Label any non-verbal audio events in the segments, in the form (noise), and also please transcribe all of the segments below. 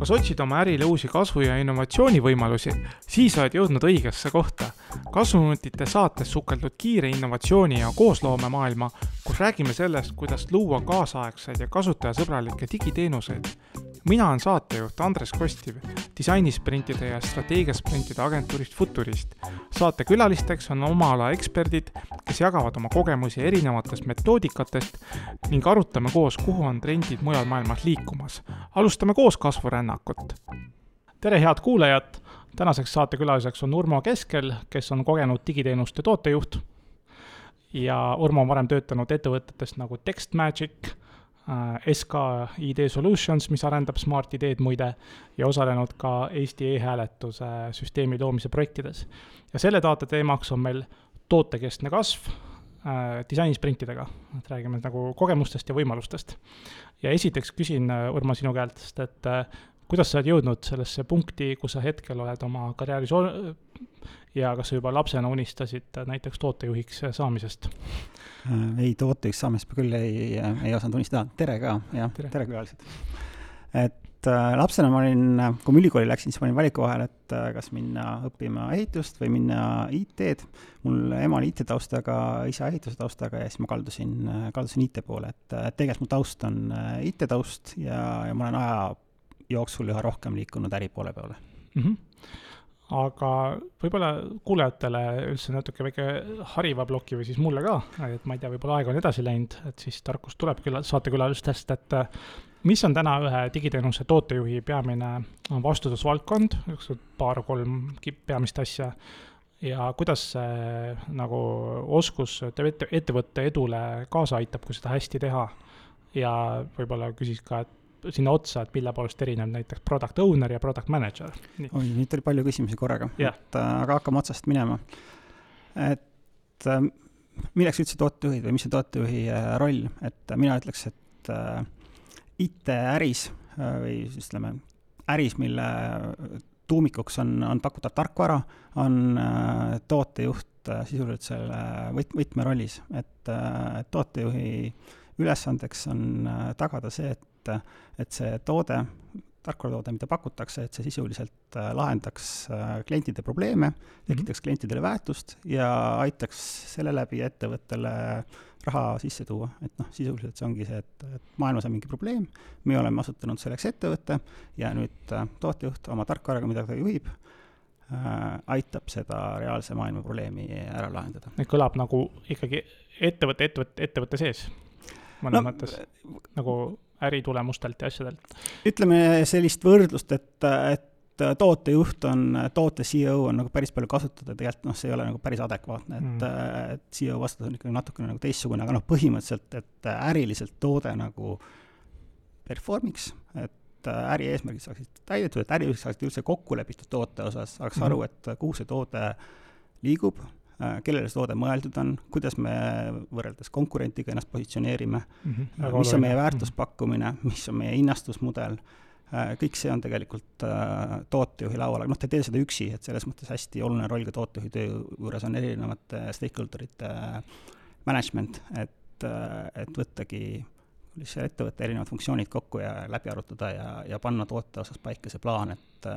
kas otsid oma ärile uusi kasvu- ja innovatsioonivõimalusi, siis oled jõudnud õigesse kohta. kasvuminutite saates sukeldud kiire innovatsiooni ja koosloomemaailma, kus räägime sellest, kuidas luua kaasaegseid ja kasutajasõbralikke digiteenuseid mina olen saatejuht Andres Kostiv disainisprintide ja strateegiasprintide agentuurist Futurist. saatekülalisteks on oma ala eksperdid, kes jagavad oma kogemusi erinevatest metoodikatest ning arutame koos, kuhu on trendid mujal maailmas liikumas. alustame koos kasvurännakut. tere, head kuulajad! tänaseks saatekülaliseks on Urmo Keskel, kes on kogenud digiteenuste tootejuht ja Urmo on varem töötanud ettevõtetes nagu TextMagic SK ID Solutions, mis arendab Smart ID-d muide, ja osalenud ka Eesti e-hääletuse süsteemi loomise projektides. ja selle saate teemaks on meil tootekeskne kasv äh, disainisprintidega, et räägime nagu kogemustest ja võimalustest. ja esiteks küsin, äh, Urmo, sinu käelt, sest et äh, kuidas sa oled jõudnud sellesse punkti, kus sa hetkel oled oma karjääris ja kas sa juba lapsena unistasid näiteks tootejuhiks saamisest? Äh, ei, tootejuhiks saamist ma küll ei, ei osanud unistada, tere ka, jah, tere, tere külalised. et äh, lapsena ma olin, kui ma ülikooli läksin, siis ma olin valiku vahel, et äh, kas minna õppima ehitust või minna IT-d. mul ema oli IT-taustaga, isa ehituse taustaga ja siis ma kaldusin, kaldusin IT poole, et tegelikult mu taust on IT-taust ja, ja ma olen aja jooksul üha rohkem liikunud äri poole peale mm. -hmm aga võib-olla kuulajatele üldse natuke väike hariva ploki või siis mulle ka, et ma ei tea, võib-olla aeg on edasi läinud, et siis tarkus tuleb küll saatekülalistest, et äh, mis on täna ühe digiteenuse tootejuhi peamine vastutusvaldkond, niisugused paar-kolm peamist asja, ja kuidas see nagu oskus ette, ettevõtte edule kaasa aitab, kui seda hästi teha? ja võib-olla küsis ka, et sinna otsa, et mille poolest erineb näiteks product owner ja product manager? oi, nüüd oli palju küsimusi korraga yeah., et äh, aga hakkame otsast minema. et äh, milleks üldse tootejuhid või mis see tootejuhi äh, roll, et mina ütleks, et IT-äris või siis ütleme, äris, mille tuumikuks on, on pakutav tarkvara, on tootejuht sisuliselt selle võt-, võtmerollis, et tootejuhi ülesandeks on tagada see, et et, et see toode, tarkvaratoode, mida pakutakse, et see sisuliselt äh, lahendaks äh, klientide probleeme, tekitaks mm -hmm. klientidele väärtust ja aitaks selle läbi ettevõttele raha sisse tuua, et noh, sisuliselt see ongi see, et, et maailmas on mingi probleem, me oleme asutanud selleks ettevõtte ja nüüd äh, tootejuht oma tarkvaraga, mida ta juhib aitab seda reaalse maailma probleemi ära lahendada. kõlab nagu ikkagi ettevõte, ettevõtte, ettevõtte sees mõnes no, mõttes nagu äritulemustelt ja asjadelt? ütleme sellist võrdlust, et, et tootejuht on, toote CEO on nagu päris palju kasutada, tegelikult noh, see ei ole nagu päris adekvaatne, et mm., et CEO vastus on ikkagi natukene nagu teistsugune, aga noh, põhimõtteliselt, et äriliselt toode nagu perform'iks, et äri eesmärgid saaksid täidetud, et äriühing saaksid üldse kokku lepitud toote osas, saaks mm aru, et kuhu see toode liigub, kellele see toode mõeldud on, kuidas me võrreldes konkurentiga ennast positsioneerime mm, -hmm, mis on meie väärtuspakkumine, mis on meie hinnastusmudel, äh, kõik see on tegelikult tootejuhi laual, aga noh, ta ei tee seda üksi, et selles mõttes hästi oluline roll ka tootejuhi töö juures on erinevate stakeholder ite management, et, et võttagi lihtsalt ettevõtte erinevad funktsioonid kokku ja läbi arutada ja, ja panna toote osas paika see plaan, et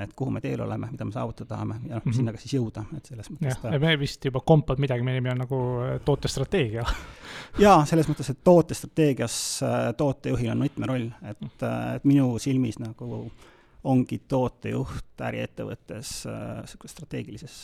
et kuhu me teel oleme, mida me saavutada tahame ja noh mm -hmm., sinna ka siis jõuda, et selles mõttes jah me vist juba kompad midagi, meie nimi on nagu äh, tootestrateegia. (laughs) Jaa, selles mõttes, et tootestrateegias äh, tootejuhil on võtmeroll, et, äh, et minu silmis nagu ongi tootejuht äriettevõttes niisuguses strateegilises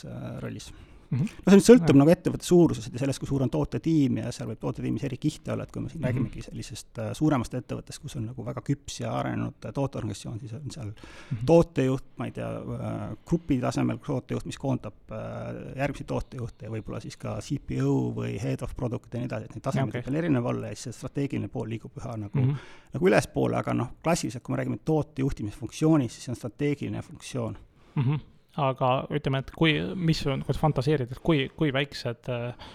rollis mm. -hmm. no see nüüd sõltub ja. nagu ettevõtte suurusest ja sellest, kui suur on tootetiim ja seal võib tootetiimis eri kihte olla, et kui me siin mm -hmm. räägimegi sellisest äh, suuremast ettevõttest, kus on nagu väga küps ja arenenud äh, tooteorganisatsioon, siis on seal mm -hmm. tootejuht, ma ei tea äh,, grupi tasemel tootejuht, mis koondab järgmisi tootejuhte ja võib-olla siis ka CPO või head of product ja nii edasi, et neid tasemeid okay. võib veel erinev olla ja siis see strateegiline pool liigub üha nagu mm, -hmm. nagu ülespoole, aga noh, klassiliselt, kui me räägime tootejuhtimisfunktsioonist, siis see on strateegiline funktsioon mm. -hmm aga ütleme, et kui, mis kuidas fantaseerida, et kui, kui väiksed äh,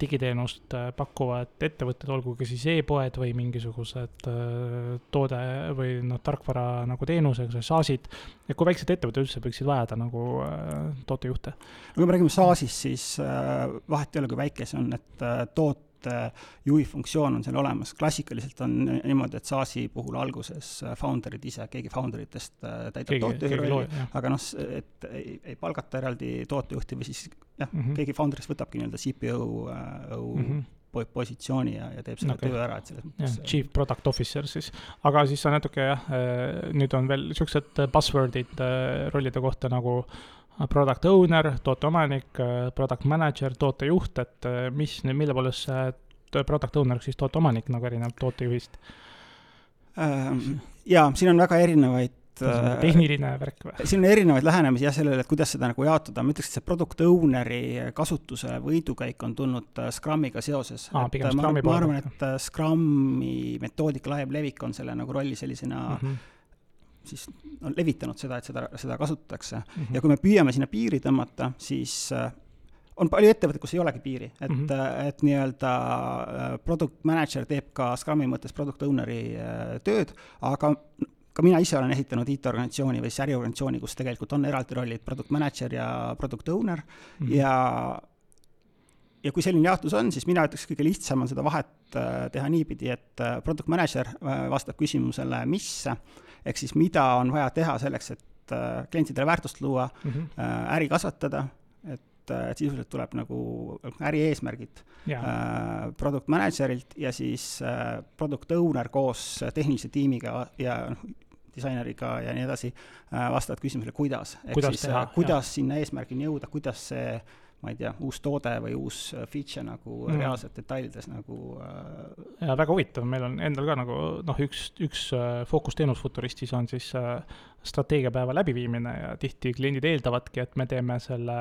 digiteenust äh, pakkuvad ettevõtted, olgugi siis e-poed või mingisugused äh, toode või noh, tarkvara nagu teenusega, SaaS-id, et kui väiksed ettevõtted üldse võiksid vajada nagu tootejuhte? kui me räägime SaaS-ist, siis vahet ei ole, kui väike see on, et toot-, juhi funktsioon on seal olemas, klassikaliselt on niimoodi, et SaaS-i puhul alguses founder'id ise, keegi founder itest täidab tootejuhi rolli, aga noh, et ei, ei palgata eraldi tootejuhti või siis jah mm, -hmm. keegi founder'ist võtabki nii-öelda CPO mm -hmm positsiooni ja, ja teeb selle okay. töö ära, et selles mõttes. Chief Product Officer siis, aga siis sa natuke jah, nüüd on veel siuksed buzzword'id rollide kohta nagu product owner, tooteomanik, product manager, tootejuht, et eh, mis, mille poolest see product owner siis tooteomanik nagu erineb tootejuhist ähm,? jaa, siin on väga erinevaid äh, tehniline värk või? siin on erinevaid lähenemisi jah, sellele, et kuidas seda nagu jaotada, ma ütleks, et see product owner'i kasutuse võidukäik on tulnud äh, Scrumiga seoses. Scrumi poole. ma arvan, et äh, Scrumi metoodika laiem levik on selle nagu rolli sellisena mm -hmm siis on levitanud seda, et seda, seda kasutatakse mm. -hmm. ja kui me püüame sinna piiri tõmmata, siis äh, on palju ettevõtteid, kus ei olegi piiri, et mm, -hmm. et nii-öelda äh, product manager teeb ka Scrumi mõttes product owner'i tööd, aga ka mina ise olen ehitanud IT-organisatsiooni või siis äriorganisatsiooni, kus tegelikult on eraldi rollid product manager ja product owner mm -hmm. ja ja kui selline jaotus on, siis mina ütleks, kõige lihtsam on seda vahet teha niipidi, et product manager vastab küsimusele, mis ehk siis mida on vaja teha selleks, et äh, klientidele väärtust luua mm, -hmm. äri kasvatada, et, äh, et sisuliselt tuleb nagu äri eesmärgid yeah. product manager'ilt ja siis product owner koos tehnilise tiimiga ja noh, disaineriga ja nii edasi vastavad küsimusele, kuidas. ehk siis teha, kuidas jah. sinna eesmärgini jõuda, kuidas see ma ei tea, uus toode või uus äh, feature nagu mm. reaalselt detailides nagu äh.... ja väga huvitav, meil on endal ka nagu noh, üks, üks äh, fookusteenus Futuristis on siis äh, strateegiapäeva läbiviimine ja tihti kliendid eeldavadki, et me teeme selle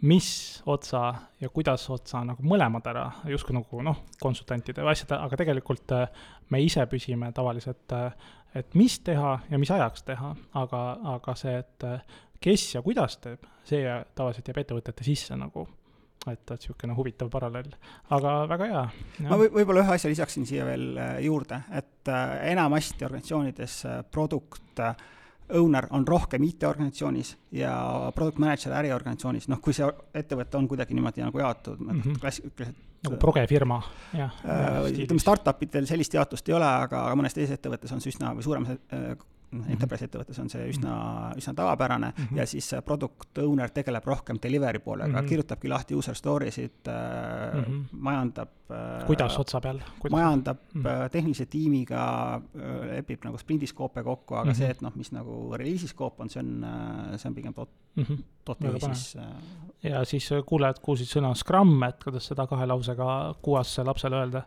mis otsa ja kuidas otsa nagu mõlemad ära, justkui nagu noh, konsultantide või asjade, aga tegelikult äh, me ise püsime tavaliselt, äh, et mis teha ja mis ajaks teha, aga, aga see, et kes ja kuidas teeb, see tavaliselt jääb ettevõtete sisse nagu et, et niisugune huvitav paralleel, aga väga hea. ma või, võib-olla ühe asja lisaksin siia veel äh, juurde, et äh, enamasti organisatsioonides äh, product owner on rohkem IT-organisatsioonis ja product manager äriorganisatsioonis, noh, kui see ettevõte on kuidagi niimoodi nagu jaotatud mm -hmm., klassikaliselt nagu progefirma, jah. ütleme, startup idel sellist jaotust ei ole, aga mõnes teises ettevõttes on see üsna, või suuremas noh, enterprise ettevõttes on see üsna, üsna tavapärane mm -hmm. ja siis product owner tegeleb rohkem delivery poolega mm, -hmm. kirjutabki lahti user story sid äh, mm, -hmm. majandab äh, kuidas otsa peal? majandab mm -hmm. tehnilise tiimiga äh,, lepib nagu sprindiskoope kokku, aga mm -hmm. see, et noh, mis nagu reliisiskoop on, see on, see on pigem toot- mm -hmm., tootejuhi siis äh.... ja siis kuulajad kuulsid sõna Scrum, et kuidas seda kahe lausega kuuasse lapsele öelda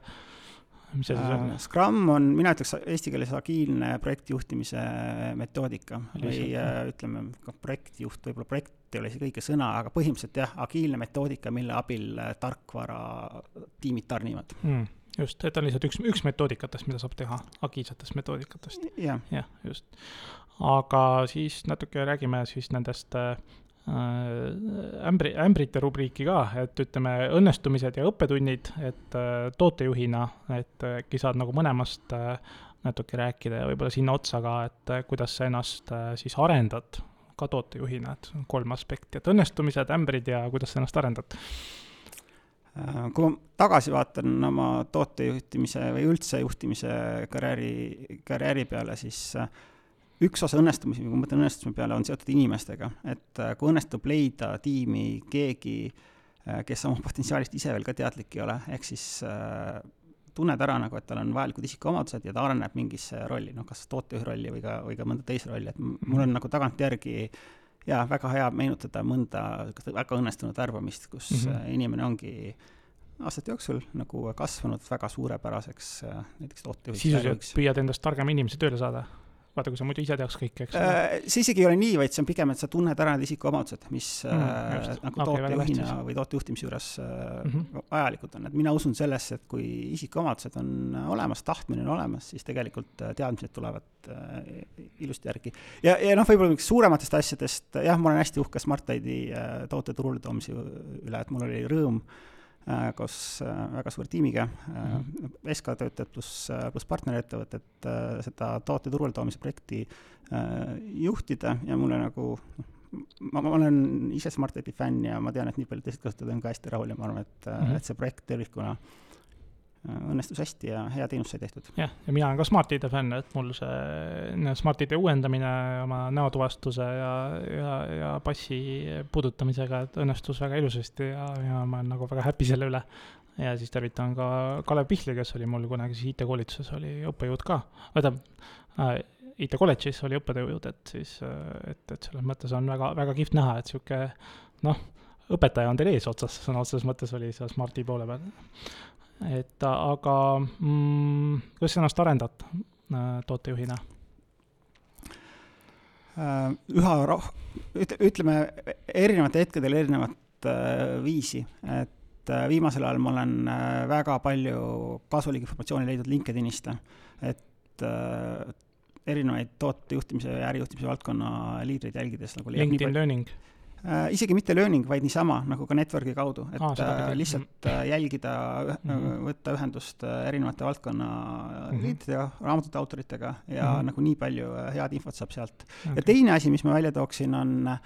mis asi see on? Äh, Scrum on, mina ütleks eesti keeles agiilne projektijuhtimise metoodika või äh, ütleme, ka projektijuht, võib-olla projekt ei ole isegi õige sõna, aga põhimõtteliselt jah, agiilne metoodika, mille abil äh, tarkvara tiimid tarnivad mm just, et on lihtsalt üks, üks metoodikatest, mida saab teha, agiilsetest metoodikatest ja.. jah, just. aga siis natuke räägime siis nendest Äh, ämbri, ämbrite rubriiki ka, et ütleme, õnnestumised ja õppetunnid, et äh, tootejuhina, et äkki saad nagu mõlemast äh, natuke rääkida ja võib-olla sinna otsa ka, et kuidas sa ennast siis arendad ka tootejuhina, et kolm aspekti, et õnnestumised, ämbrid ja kuidas sa ennast arendad. Kui ma tagasi vaatan oma tootejuhtimise või üldse juhtimise karjääri, karjääri peale, siis äh, üks osa õnnestumisi, kui ma mõtlen õnnestumise peale, on seotud inimestega, et äh, kui õnnestub leida tiimi keegi, äh, kes oma potentsiaalist ise veel ka teadlik ei ole, ehk siis äh, tunned ära nagu, et tal on vajalikud isikuomadused ja ta areneb mingisse rolli, noh, kas tootejuhi rolli või ka, või ka mõnda teist rolli, et mul on nagu tagantjärgi jaa, väga hea meenutada mõnda väga õnnestunud värbamist, kus mm -hmm. inimene ongi aastate jooksul nagu kasvanud väga suurepäraseks näiteks tootejuhiks. sisuliselt püüad endast targema inimese tööle saada? Vaata, kui sa muidu ise teaks kõike, eks äh,. see isegi ei ole nii, vaid see on pigem, et sa tunned ära need isikuomadused, mis mm, äh, nagu okay, tootejuhina või tootejuhtimise juures äh, mm -hmm. vajalikud on, et mina usun sellesse, et kui isikuomadused on olemas, tahtmine on olemas, siis tegelikult äh, teadmised tulevad äh, ilusti järgi. ja, ja noh, võib-olla üks suurematest asjadest, jah, ma olen hästi uhke Smart-ID äh, toote turule toomise üle, et mul oli rõõm äh, Äh, koos äh, väga suure tiimiga mm, -hmm. SK töötajad pluss, pluss partnerettevõtted, seda toote turule toomise projekti juhtida ja mulle nagu noh, ma, ma olen ise Smart Epi fänn ja ma tean, et nii paljud teised kasutajad on ka hästi rahul ja ma arvan, et mm, -hmm. et see projekt tervikuna õnnestus hästi ja hea teenus sai tehtud. jah, ja mina olen ka Smart-ID fänn, et mul see Smart-ID uuendamine oma näotuvastuse ja, ja, ja passi puudutamisega, et õnnestus väga ilusasti ja, ja ma olen nagu väga happy selle üle. ja siis tervitan ka Kalev Pihli, kes oli mul kunagi siis IT-koolituses, oli õppejõud ka, tähendab äh,, IT kolledžis oli õppejõud, et siis, et, et selles mõttes on väga, väga kihvt näha, et sihuke noh, õpetaja on teil eesotsas, sõna otseses mõttes oli seal Smarti poole peal et aga mm, kuidas sa ennast arendad äh, tootejuhina? Äh, üha roh-, ütle, ütleme erinevatel hetkedel erinevat äh, viisi, et äh, viimasel ajal ma olen äh, väga palju kasulikku informatsiooni leidnud LinkedInist, et äh, erinevaid tootejuhtimise ja ärijuhtimise valdkonna liidreid jälgides nagu LinkedIn Learning äh, isegi mitte learning, vaid niisama nagu ka network'i kaudu, et ah, äh, lihtsalt äh, jälgida mm, -hmm. võtta ühendust äh, erinevate valdkonna mm -hmm. liitidega, raamatute autoritega ja mm -hmm. nagu nii palju äh, head infot saab sealt okay.. ja teine asi, mis ma välja tooksin, on äh,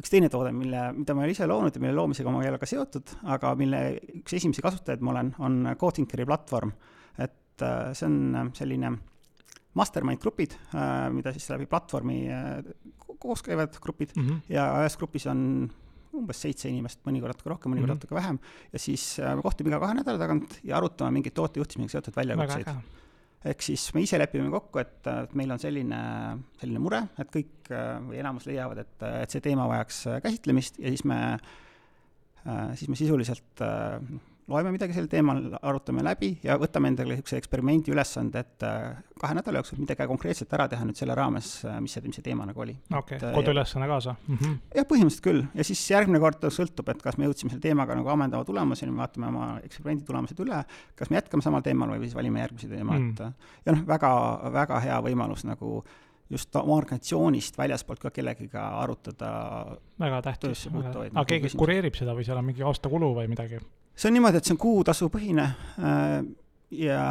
üks teine toode, mille, mida ma olen ise loonud ja mille loomisega ma ei ole ka seotud, aga mille üks esimesi kasutajaid ma olen, on CodeThinkeri platvorm. et äh, see on selline mastermind grupid, mida siis läbi platvormi koos käivad grupid mm -hmm. ja ühes grupis on umbes seitse inimest, mõnikord natuke rohkem, mõnikord mm -hmm. natuke vähem, ja siis äh, me kohtume iga kahe nädala tagant ja arutame mingeid tootejuhtimisega seotud väljakutseid. ehk siis me ise lepime kokku, et, meil on selline, selline mure, et kõik äh, või enamus leiavad, et, et see teema vajaks äh, käsitlemist ja siis me, siis me sisuliselt loeme midagi sel teemal, arutame läbi ja võtame endale niisuguse eksperimendi ülesande, et äh, kahe nädala jooksul midagi konkreetselt ära teha nüüd selle raames, äh, mis see, mis see teema nagu oli. okei okay,, koduülesanne kaasa mm? -hmm. jah, põhimõtteliselt küll, ja siis järgmine kord sõltub, et kas me jõudsime selle teemaga nagu ammendava tulemuseni, me vaatame oma eksperimendi tulemused üle, kas me jätkame samal teemal või siis valime järgmise teema mm, et ja noh, väga, väga hea võimalus nagu just oma organisatsioonist väljaspoolt ka kellegiga arutada. väga tähtis, aga nagu keegi kureerib seda või seal on mingi aastakulu või midagi? See on niimoodi, et see on kuutasupõhine äh, ja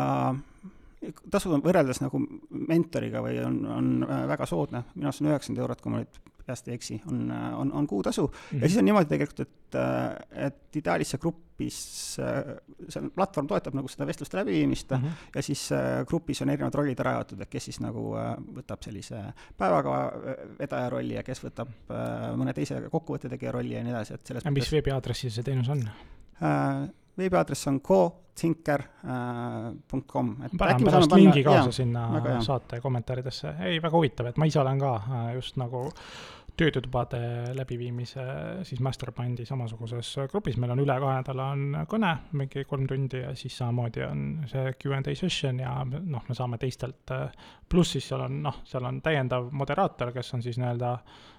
tasu on võrreldes nagu mentoriga või on, on äh, väga soodne, minu arust on üheksakümmend eurot, kui ma nüüd peast ei eksi, on, on, on kuutasu mm. -hmm. ja siis on niimoodi tegelikult, et, äh, et ideaalis see grupis, see platvorm toetab nagu seda vestluste läbiviimist mm -hmm. ja siis grupis on erinevad rollid ära jaotud, et kes siis nagu võtab sellise päevakava vedaja rolli ja kes võtab mõne teise kokkuvõtte tegija rolli ja nii edasi, et selles ja mis veebiaadressil see teenus on? Äh, veebiaadress on cothinker.com. Äh, paneme pärast lingi kaasa sinna saate kommentaaridesse. ei, väga huvitav, et ma ise olen ka äh, just nagu töötutubade läbiviimise siis mastermind'i samasuguses grupis, meil on üle kahe nädala on kõne, mingi kolm tundi ja siis samamoodi on see Q and A session ja noh, me saame teistelt, pluss siis seal on noh, seal on täiendav moderaator, kes on siis nii-öelda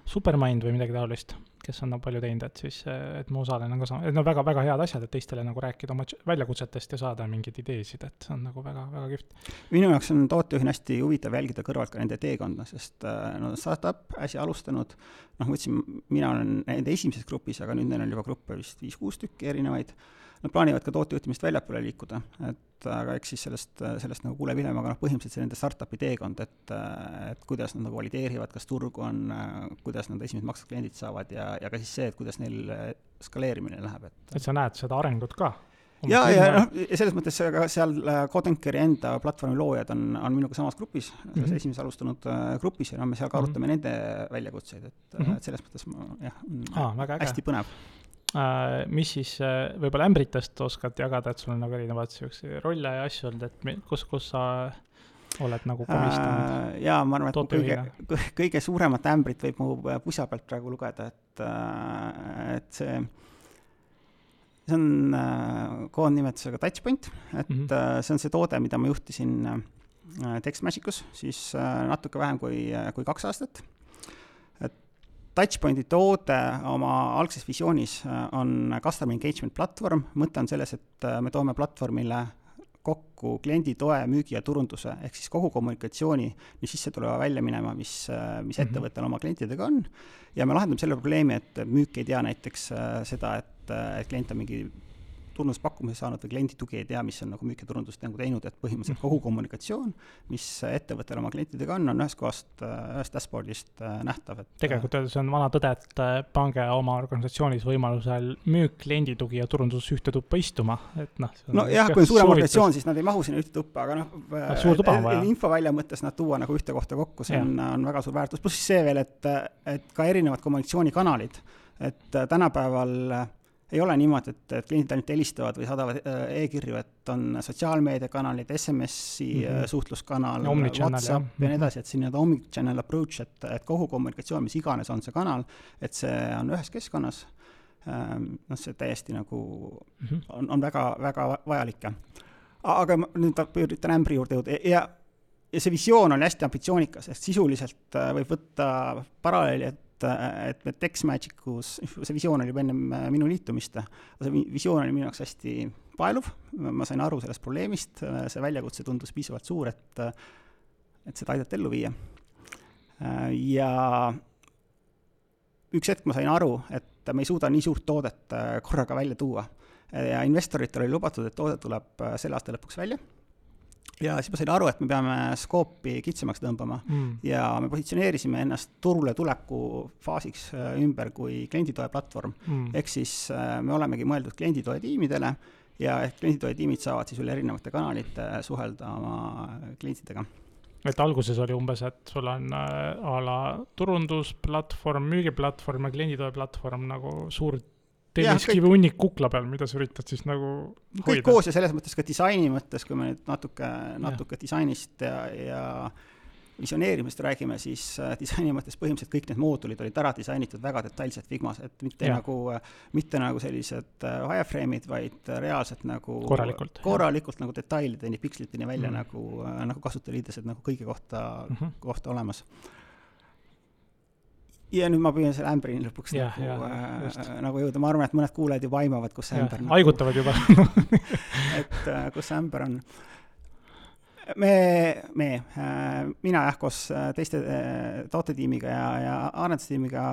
supermind või midagi taolist, kes on nagu palju teinud, et siis, et ma osalen ka sama, et no väga, väga head asjad, et teistele nagu rääkida oma väljakutsetest ja saada mingeid ideesid, et see on nagu väga, väga kihvt. minu jaoks on tootejuhina hästi huvitav jälgida kõrvalt ka nende teekonda, sest äh, no startup, äsja alustanud, noh, ma ütlesin, mina olen nende esimeses grupis, aga nüüd neil on juba gruppe vist viis-kuus tükki erinevaid, nad plaanivad ka tootejuhtimist väljapoole liikuda, et aga eks siis sellest, sellest nagu kuuleb hiljem, aga noh, põhimõtteliselt see nende startup'i teekond, et et kuidas nad nagu valideerivad, kas turgu on, kuidas nad esimesed maksvad kliendid saavad ja, ja ka siis see, et kuidas neil skaleerimine läheb, et et sa näed seda arengut ka? ja, ja noh, selles mõttes ka seal Codenkeri enda platvormi loojad on, on minuga samas grupis mm, -hmm. esimeses alustanud äh, grupis ja no me seal ka arutame mm -hmm. nende väljakutseid, et mm, -hmm. et selles mõttes ma jah, ah, hästi põnev mis siis uh, võib-olla ämbritest oskad jagada, et sul on nagu erinevaid siukseid rolle ja asju olnud, et kus, kus sa oled nagu komistanud uh,? jaa, ma arvan, et kõige, kõige suuremat ämbrit võib mu pusa pealt praegu lugeda, et, et see see on äh, koondnimetusega Touchpoint, et mm -hmm. see on see toode, mida ma juhtisin äh, TextMagicus siis äh, natuke vähem kui, äh, kui kaks aastat. Touchpointi toode oma algses visioonis äh, on customer engagement platvorm, mõte on selles, et äh, me toome platvormile kokku kliendi toe, müügi ja turunduse, ehk siis kogu kommunikatsiooni, mis sisse tuleva, välja minema, mis, mis mm -hmm. ettevõttel oma klientidega on, ja me lahendame selle probleemi, et müük ei tea näiteks seda, et, et klient on mingi turunduspakkumise saanud või kliendi tugi ei tea, mis on nagu müük- ja turundust nagu teinud, et põhimõtteliselt kogu kommunikatsioon, mis ettevõttel oma klientidega on, on ühest kohast, ühest dashboard'ist nähtav, et tegelikult öeldes on vana tõde, et pange oma organisatsioonis võimalusel müük, kliendi tugi ja turundus ühte tuppa istuma, et noh. nojah, kui on suurem organisatsioon, siis nad ei mahu sinna ühte tuppa, aga noh, suur tuba on vaja. infovälja mõttes nad tuua nagu ühte kohta kokku, see on, on väga suur väärtus, pluss see veel, et, et ka erinevad kommunikatsioonikanalid, et tänapäeval ei ole niimoodi, et, et kliendid ainult helistavad või saadavad äh, e-kirju, et on sotsiaalmeediakanalid, SMS-i mm -hmm. suhtluskanal, Whatsapp ja nii edasi, et see nii-öelda omnichannel approach, et, et kogu kommunikatsioon, mis iganes on see kanal, et see on ühes keskkonnas, ähm, noh, see täiesti nagu mm -hmm. on, on väga, väga vajalik ja aga ma nüüd üritan ämbri juurde jõuda ja ja see visioon oli hästi ambitsioonikas, ehk sisuliselt äh, võib võtta paralleeli, et, äh, et me TextMagicus, (laughs) see visioon oli juba ennem äh, minu liitumist, see visioon oli minu jaoks hästi paeluv, ma sain aru sellest probleemist, see väljakutse tundus piisavalt suur, et, et seda aidata ellu viia. ja üks hetk ma sain aru, et me ei suuda nii suurt toodet korraga välja tuua. Ja investoritel oli lubatud, et toode tuleb selle aasta lõpuks välja ja siis ma sain aru, et me peame skoopi kitsamaks tõmbama. Mm. ja me positsioneerisime ennast turule tuleku faasiks äh, ümber kui klienditoe platvorm. Mm.. ehk siis äh, me olemegi mõeldud klienditoe tiimidele ja ehk klienditoe tiimid saavad siis üle erinevate kanalite suhelda oma klientidega. Et alguses oli umbes, et sul on äh, a la turundusplatvorm, müügiplatvorm ja klienditoe platvorm nagu suur telliskivi hunnik kukla peal, mida sa üritad siis nagu hoida. kõik koos ja selles mõttes ka disaini mõttes, kui me nüüd natuke, natuke ja. disainist ja, ja visioneerimist räägime, siis äh, disaini mõttes põhimõtteliselt kõik need moodulid olid ära disainitud väga detailselt Figmas, et mitte ja. nagu, mitte nagu sellised äh, wireframe'id, vaid reaalselt nagu korralikult, korralikult ja. nagu detailideni, piksliteni välja mm. nagu, äh, nagu kasutajaliidesed nagu kõigi kohta mm, -hmm. kohta olemas ja nüüd ma püüan selle ämbrini lõpuks ja, nagu, äh, nagu jõuda, ma arvan, et mõned kuulajad juba aimavad, kus see ämber nagu, haigutavad juba (laughs) et äh, kus see ämber on. me, me äh,, mina jah, koos äh, teiste äh, tootetiimiga ja, ja arendustiimiga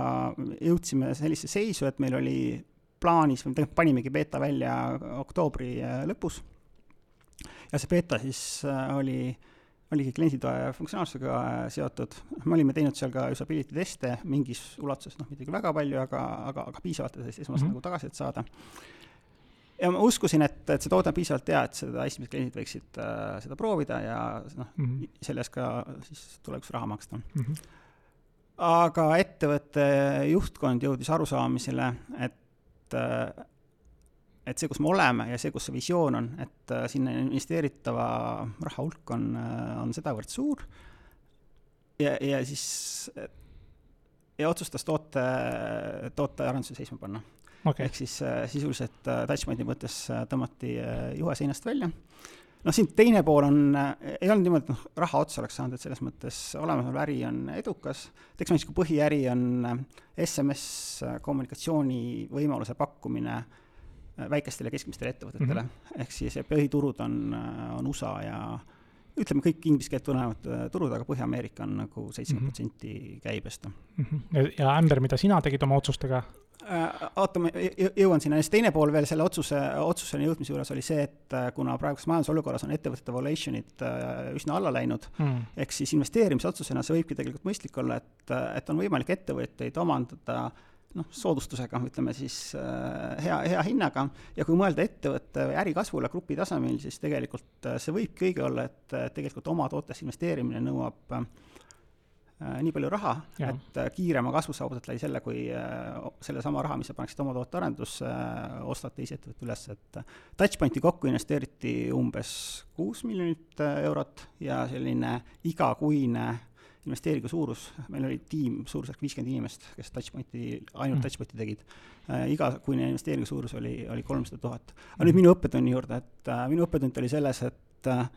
jõudsime sellisesse seisu, et meil oli plaanis, või tegelikult panimegi beeta välja oktoobri äh, lõpus. ja see beeta siis äh, oli äh, oligi klienditoe funktsionaalsusega äh, seotud, me olime teinud seal ka usability teste mingis ulatuses, noh, mitte küll väga palju, aga, aga, aga piisavalt, et esmast mm -hmm. nagu tagasisidet saada. ja ma uskusin, et, et see toode on piisavalt hea, et seda esimesed kliendid võiksid äh, seda proovida ja noh mm -hmm., selle eest ka siis tulevikus raha maksta mm. -hmm. aga ettevõtte juhtkond jõudis arusaamisele, et äh, et see, kus me oleme ja see, kus see visioon on, et äh, sinna investeeritava raha hulk on, äh, on sedavõrd suur. Ja, ja siis ja otsustas toote, tootearenduse seisma panna. Okay.. ehk siis äh, sisuliselt Touchpointi mõttes tõmmati juhe seinast välja. noh, siin teine pool on, ei olnud niimoodi, et noh, raha otsa oleks saanud, et selles mõttes olemasolev äri on edukas, Textmanicu põhiäri on SMS kommunikatsiooni võimaluse pakkumine äh, väikestele keskmistele ettevõtetele mm, -hmm. ehk siis põhiturud on, on USA ja ütleme, kõik inglise keelt tunnevad äh, turud, aga Põhja-Ameerika on nagu seitsekümmend protsenti käibest mm. -hmm. ja Ämber, mida sina tegid oma otsustega? Äh, oota, ma jõuan sinna, siis teine pool veel selle otsuse, otsuseni jõudmise juures oli see, et äh, kuna praeguses majandusolukorras on ettevõtete valuation'id üsna alla läinud mm., ehk siis investeerimisotsusena see võibki tegelikult mõistlik olla, et, et on võimalik ettevõtteid omandada äh, noh, soodustusega, ütleme siis äh, hea, hea hinnaga. Ja kui mõelda ettevõtte või äri kasvule grupi tasemel, siis tegelikult äh, see võibki õige olla, et tegelikult oma tootesse investeerimine nõuab äh, nii palju raha, et kiirema kasvu saavutad läbi selle, kui sellesama raha, mis sa paneksid oma toote arendusse, ostad teisi ettevõtte üles, et Touchpointi kokku investeeriti umbes kuus miljonit eurot ja selline igakuine investeeringu suurus, meil oli tiim suurusjärk viiskümmend inimest, kes Touchpointi, ainult mm. Touchpointi tegid äh,. igakuine investeeringu suurus oli, oli kolmsada tuhat. aga mm. nüüd minu õppetunni juurde, et äh, minu õppetund oli selles, et äh,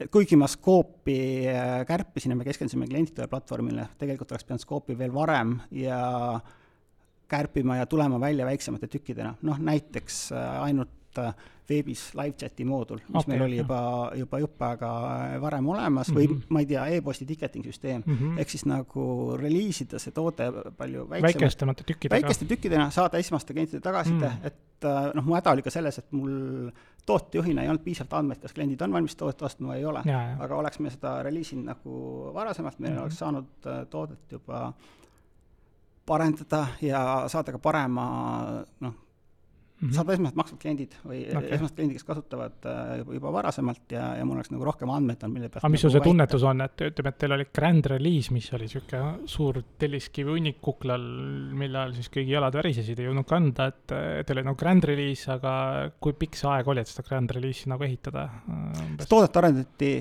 et kuigi ma skoopi äh, kärpisin ja me keskendusime klienditoe platvormile, tegelikult oleks pidanud skoopi veel varem ja kärpima ja tulema välja väiksemate tükkidena, noh näiteks äh, ainult äh, veebis live chat'i moodul, mis okay, meil oli juba, juba jupp aega varem olemas mm -hmm. või Mhm. ma ei tea e, e-posti ticketing süsteem mm. mm -hmm. ehk siis nagu reliisida see toode palju väiksemalt väikestemate tükkidega. väikeste tükkidena saada esmaste klientide tagasiside Mm. mm., et äh, noh, mu häda oli ka selles, et mul tootejuhina ei olnud piisavalt andmeid, kas kliendid on valmis toodet ostma või ei ole. aga oleks me seda reliisinud nagu varasemalt, meil mm. oleks saanud äh, toodet juba parendada ja saada ka parema noh, Mhm. saada esmased maksvad kliendid või okay. esmased kliendid, kes kasutavad äh, juba, juba varasemalt ja, ja mul oleks nagu rohkem andmeid olnud, mille pealt aga mis sul nagu see väita. tunnetus on, et ütleme, et teil oli grand release, mis oli sihuke suur telliskivi hunnik kuklal, mille ajal siis kõigi jalad värisesid, ei jõudnud kanda, et teil oli nagu grand release, aga kui pikk see aeg oli, et seda grand release'i nagu ehitada? toodet arendati,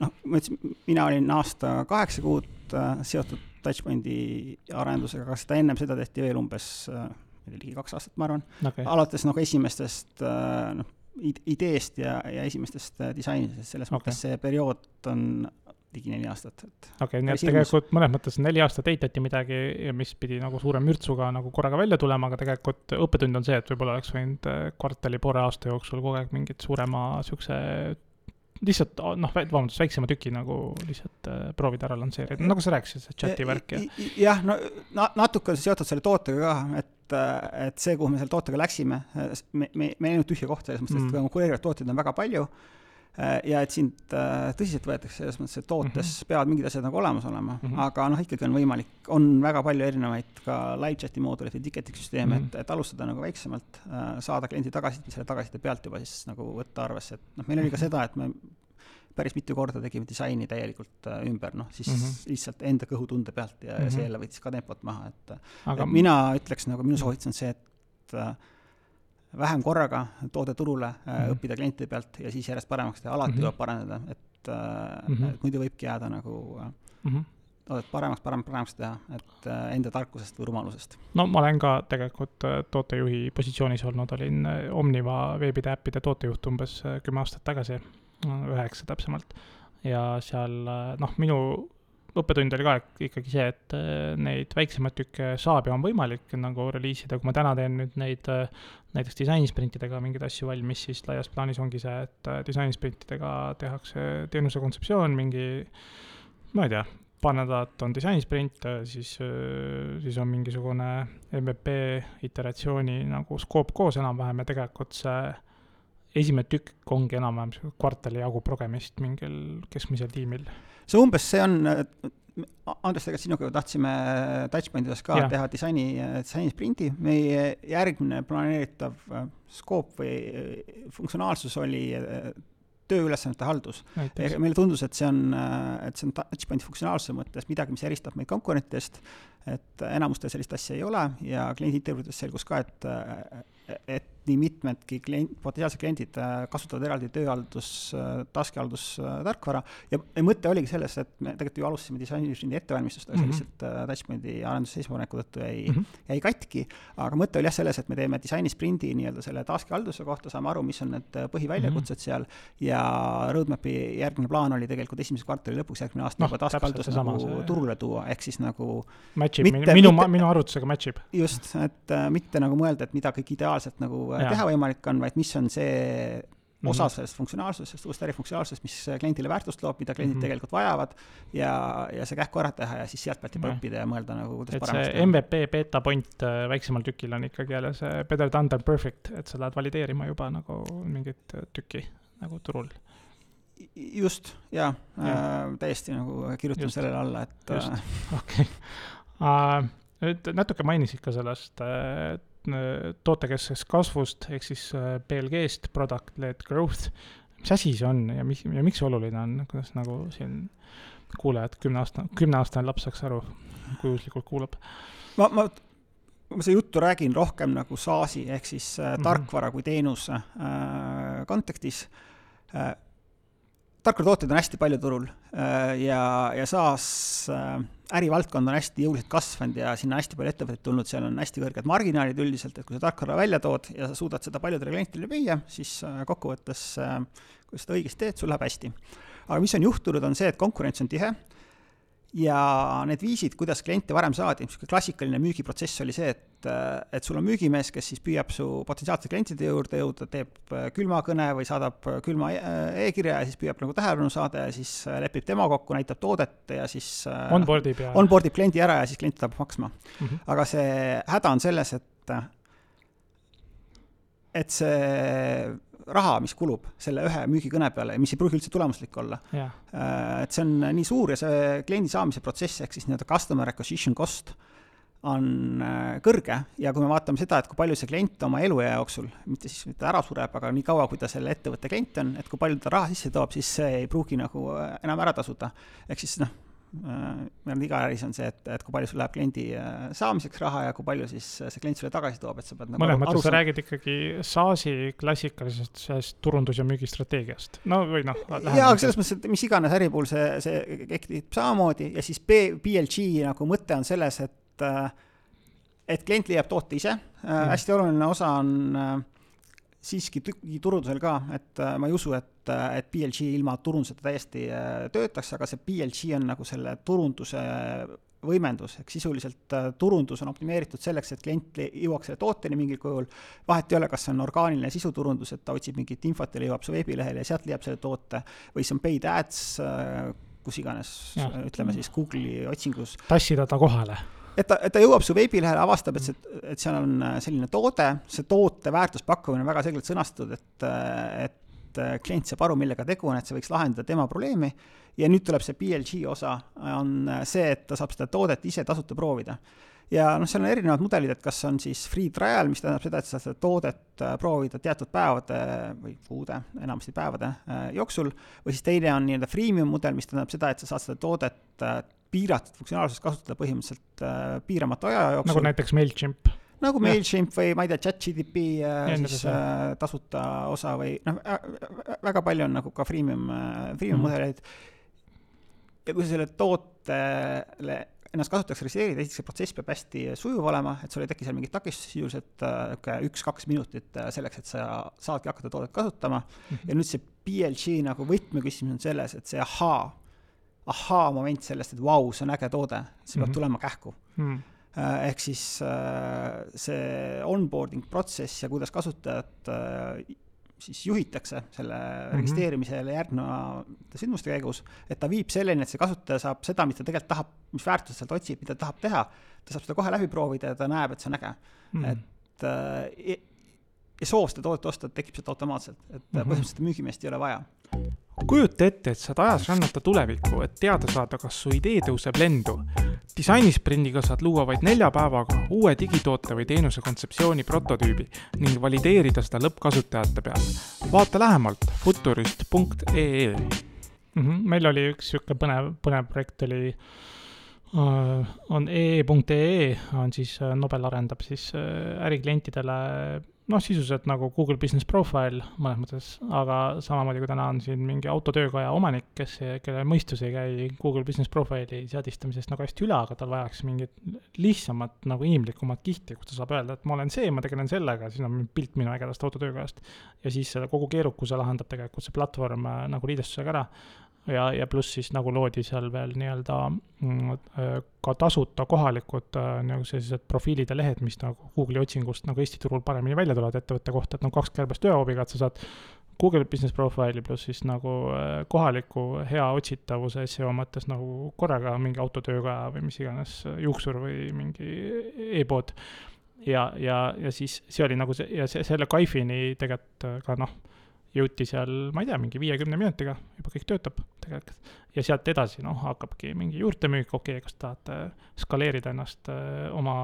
noh, ma ütlesin, mina olin aasta kaheksa kuud äh, seotud Touchpointi arendusega, aga seda ennem seda tehti veel umbes äh, ligi kaks aastat, ma arvan. okei, alates nagu esimestest äh, noh, ideest ja, ja esimestest äh, disainidest, selles okay. mõttes see periood on ligi neli aastat, et okei, nii et tegelikult mõnes mõttes neli aastat ehitati midagi, mis pidi nagu suure mürtsuga nagu korraga välja tulema, aga tegelikult õppetund on see, et võib-olla oleks võinud eh, kvartali, poole aasta jooksul kogu aeg mingit suurema siukse lihtsalt noh, vabandust, väiksema tüki nagu lihtsalt äh, proovida ära lansseerida, nagu sa rääkisid, see chati värk ja jah, no na-, natuke on see seotud selle tootega ka, et, et see, kuhu me selle tootega läksime, me, me, me ei näinud tühja kohta selles mõttes, et Mm. konkureerivaid tooteid on väga palju ja et sind äh, tõsiselt võetakse selles mõttes, et tootes mm -hmm. peavad mingid asjad nagu olemas olema mm, Mhm. -hmm. aga noh, ikkagi on võimalik, on väga palju erinevaid ka live chat'i mooduleid või ticketing süsteeme mm, Mhm. -hmm. et, et alustada nagu väiksemalt, saada kliendi tagasisidet, selle tagasiside pealt juba siis nagu võtta arvesse, et noh, meil oli ka Mhm. seda, et me päris mitu korda tegime disaini täielikult äh, ümber, noh siis mm Mhm. -hmm. lihtsalt enda kõhutunde pealt ja mm, -hmm. ja see Mhm. jälle võttis ka tempot maha, et aga et mina ütleks nagu, minu soovitus on see, et äh, vähem korraga toode turule äh, mm. -hmm. õppida klientide pealt ja siis järjest paremaks teha, alati Mhm. tuleb parandada, et mm. -hmm. et muidu võibki jääda nagu äh, Mhm. toodet paremaks, parem, paremaks teha, et äh, enda tarkusest või rumalusest. no ma olen ka tegelikult tootejuhi positsioonis olnud, olin Omniva veebide äppide tootejuht umbes kümme aastat tagasi, üheksa täpsemalt. ja seal noh, minu õppetund oli ka ikkagi see, et äh, neid väiksemaid tükke saab ja on võimalik nagu reliisida, kui ma täna teen nüüd neid äh, näiteks disainisprintidega mingeid asju valmis, siis laias plaanis ongi see, et äh, disainisprintidega tehakse teenuse kontseptsioon, mingi ma ei tea, paar nädalat on disainisprint, siis, siis on mingisugune MVP iteratsiooni nagu skoop koos enam-vähem ja tegelikult see esimene tükk ongi enam-vähem kvartali jagu progemist mingil keskmisel tiimil. See umbes, see on, Andres, tegelikult sinuga tahtsime Touchpointi osas ka ja. teha disaini, disainisprindi, meie järgmine planeeritav äh, skoop või äh, funktsionaalsus oli äh, tööülesannete haldus. meile tundus, et see on, et see on Touchpointi funktsionaalsuse mõttes midagi, mis eristab meid konkurentidest, et enamustel sellist asja ei ole ja kliendi intervjuudes selgus ka, et, et nii mitmedki klient, potentsiaalsed kliendid äh, kasutavad eraldi tööhaldus, äh, tarkvara ja, ja mõte oligi selles, et me tegelikult ju alustasime disainisprindi ettevalmistust, aga see Mhm. lihtsalt äh, Touchpointi arenduse seisvupaneku tõttu jäi mm. -hmm. jäi katki, aga mõte oli jah selles, et me teeme disainisprindi nii-öelda selle taskihalduse kohta, saame aru, mis on need äh, põhiväljakutsed mm -hmm. seal ja roadmap'i järgmine plaan oli tegelikult esimese kvartali lõpuks järgmine aasta Noh, juba seesama, nagu see- turule tuua, ehk siis nagu Match ib, minu, mitte- minu arvutusega match ib. just, et äh, mitte nagu mõelda, et mida kõik ideaalselt nagu Jaa. teha võimalik on, vaid mis on see osa Mhm. sellest funktsionaalsusest, uuest ärifunktsionaalsusest, mis kliendile väärtust loob, mida kliendid mm -hmm. tegelikult vajavad ja, ja see kähku ära teha ja siis sealt pealt juba õppida ja mõelda nagu, kuidas paremaks teha. MVP beta point äh, väiksemal tükil on ikkagi jälle see better done than perfect, et sa lähed valideerima juba nagu mingit äh, tükki nagu turul. just, jaa Jah. äh,, täiesti nagu kirjutan Just. sellele alla, et äh, (laughs) okei. nüüd natuke mainisid ka sellest tootekesksest kasvust ehk siis äh, PLG-st, product led growth. mis asi see on ja mis, ja miks see oluline on, kuidas nagu siin kuulajad, kümne aasta, kümneaastane laps saaks aru, kui juhuslikult kuulab ma, ma, ma seda juttu räägin rohkem nagu SaaS-i ehk siis äh, Mhm. tarkvara kui teenuse äh, kontekstis äh,. Tarkvaratooteid on hästi palju turul äh, ja, ja SaaS äh, ärivaldkond on hästi jõuliselt kasvanud ja sinna hästi palju ettevõtteid tulnud, seal on hästi kõrged marginaalid üldiselt, et kui sa tarkvara välja tood ja sa suudad seda paljudele klientidele müüa, siis äh, kokkuvõttes kui sa seda õigesti teed, sul läheb hästi. aga mis on juhtunud, on see, et konkurents on tihe ja need viisid, kuidas kliente varem saadi, niisugune klassikaline müügiprotsess oli see, et, et sul on müügimees, kes siis püüab su potentsiaalsete klientide juurde jõuda, teeb külmakõne või saadab külma e-, e-kirja ja siis püüab nagu tähelepanu saada ja siis lepib tema kokku, näitab toodet ja siis onboard ib ja onboard ib kliendi ära ja siis klient tuleb maksma mm. Mhm. aga see häda on selles, et et see raha, mis kulub selle ühe müügikõne peale ja mis ei pruugi üldse tulemuslik olla. yeah. et see on nii suur ja see kliendi saamise protsess ehk siis nii-öelda customer acquisition cost on äh, kõrge ja kui me vaatame seda, et kui palju see klient oma eluea jooksul, mitte siis mitte ära sureb, aga nii kaua, kui ta selle ettevõtte klient on, et kui palju ta raha sisse toob, siis see ei pruugi nagu äh, enam ära tasuda. ehk siis noh, meil on iga äris on see, et, et kui palju sul läheb kliendi äh, saamiseks raha ja kui palju siis see klient sulle tagasi toob, et sa pead nagu mõnes mõttes sa räägid ikkagi SaaS-i klassikalisest sellest turundus- ja müügistrateegiast, no või noh. jaa, aga selles mõttes, et mis iganes äri puhul see, see kehtib samamoodi ja siis B, BLG nagu mõte on selles, et äh, et klient leiab toote ise mm., hästi oluline osa on äh, siiski turundusel ka, et äh, ma ei usu, et, äh, et PLG ilma turunduseta täiesti äh, töötaks, aga see PLG on nagu selle turunduse võimendus, ehk sisuliselt turundus on optimeeritud selleks, et klient jõuaks selle tooteni mingil kujul, vahet ei ole, kas see on orgaaniline sisuturundus, et ta otsib mingit infot ja jõuab su veebilehele ja sealt leiab selle toote, või see on paid ads, kus iganes, ütleme siis Google'i otsingus. tassida ta kohale et ta, et ta jõuab su veebilehele, avastab, et see, et seal on äh, selline toode, see toote väärtuspakkumine on väga selgelt sõnastatud, et, äh, et äh, klient saab aru, millega tegu on, et see võiks lahendada tema probleemi. ja nüüd tuleb see PLG osa, on see, et ta saab seda toodet ise tasuta proovida. ja noh, seal on erinevad mudelid, et kas on siis free trial, mis tähendab seda, et sa saad seda toodet proovida teatud päevade või kuude, enamasti päevade jooksul, või siis teine on nii-öelda freemium mudel, mis tähendab seda, et sa saad seda toodet piiratud funktsionaalsust kasutada põhimõtteliselt äh, piiramatu aja jooksul. nagu näiteks MailChimp. nagu MailChimp või ma ei tea, chat-GDP äh, siis äh, tasuta osa või noh äh,, väga palju on nagu ka freemium äh,, freemium mm -hmm. mudeleid. ja kui sa selle tootele ennast kasutaks registreerida, esiteks see protsess peab hästi sujuv olema, et sul ei teki seal mingit takistust, sisuliselt niisugune äh, üks-kaks minutit äh, selleks, et sa saadki hakata toodet kasutama mm. -hmm. ja nüüd see PLG nagu võtmeküsimus on selles, et see ahaa ahaa-moment sellest, et vau, see on äge toode, see peab mm -hmm. tulema kähku mm. -hmm ehk siis äh, see onboarding protsess ja kuidas kasutajat äh, siis juhitakse selle mm -hmm. registreerimisele järgnevate sündmuste käigus, et ta viib selleni, et see kasutaja saab seda, mis ta tegelikult tahab, mis väärtust sealt otsib, mida ta tahab teha, ta saab seda kohe läbi proovida ja ta näeb, et see on äge mm. -hmm. et ja soov seda toodet osta tekib sealt automaatselt, et mm -hmm. põhimõtteliselt müügimeest ei ole vaja kujuta ette, et saad ajas rännata tulevikku, et teada saada, kas su idee tõuseb lendu. disainisprindiga saad luua vaid nelja päevaga uue digitoote või teenuse kontseptsiooni prototüübi ning valideerida seda lõppkasutajate peal. vaata lähemalt futurist.ee mm. -hmm. meil oli üks sihuke põnev, põnev projekt oli uh, on ee.ee on siis uh, Nobel arendab siis uh, äriklientidele noh, sisuliselt nagu Google Business Profile mõnes mõttes, aga samamoodi kui täna on siin mingi autotöökoja omanik, kes, kelle mõistus ei käi Google Business Profile'i seadistamisest nagu hästi üle, aga tal vajaks mingit lihtsamat nagu inimlikumat kihti, kus ta saab öelda, et ma olen see, ma tegelen sellega, siin on pilt minu ägedast autotöökojast. ja siis selle kogu keerukuse lahendab tegelikult see platvorm äh, nagu liidestusega ära ja, ja pluss siis nagu loodi seal veel nii-öelda mm, äh, ka tasuta kohalikud äh, nagu sellised profiilid ja lehed, mis nagu Google'i otsingust nagu Eesti turul paremini välja tulevad ettevõtte kohta, et nagu kaks kärbest ühe hoobiga, et sa saad Google Business Profile'i pluss siis nagu äh, kohaliku hea otsitavuse seo mõttes nagu korraga mingi autotöökoja või mis iganes juuksur või mingi e-pood. ja, ja, ja siis see oli nagu see ja see, selle Kaifini tegelikult ka noh jõuti seal, ma ei tea, mingi viiekümne minutiga juba kõik töötab tegelikult. ja sealt edasi, noh, hakkabki mingi juurtemüük, okei okay,, kas tahate skaleerida ennast öö, oma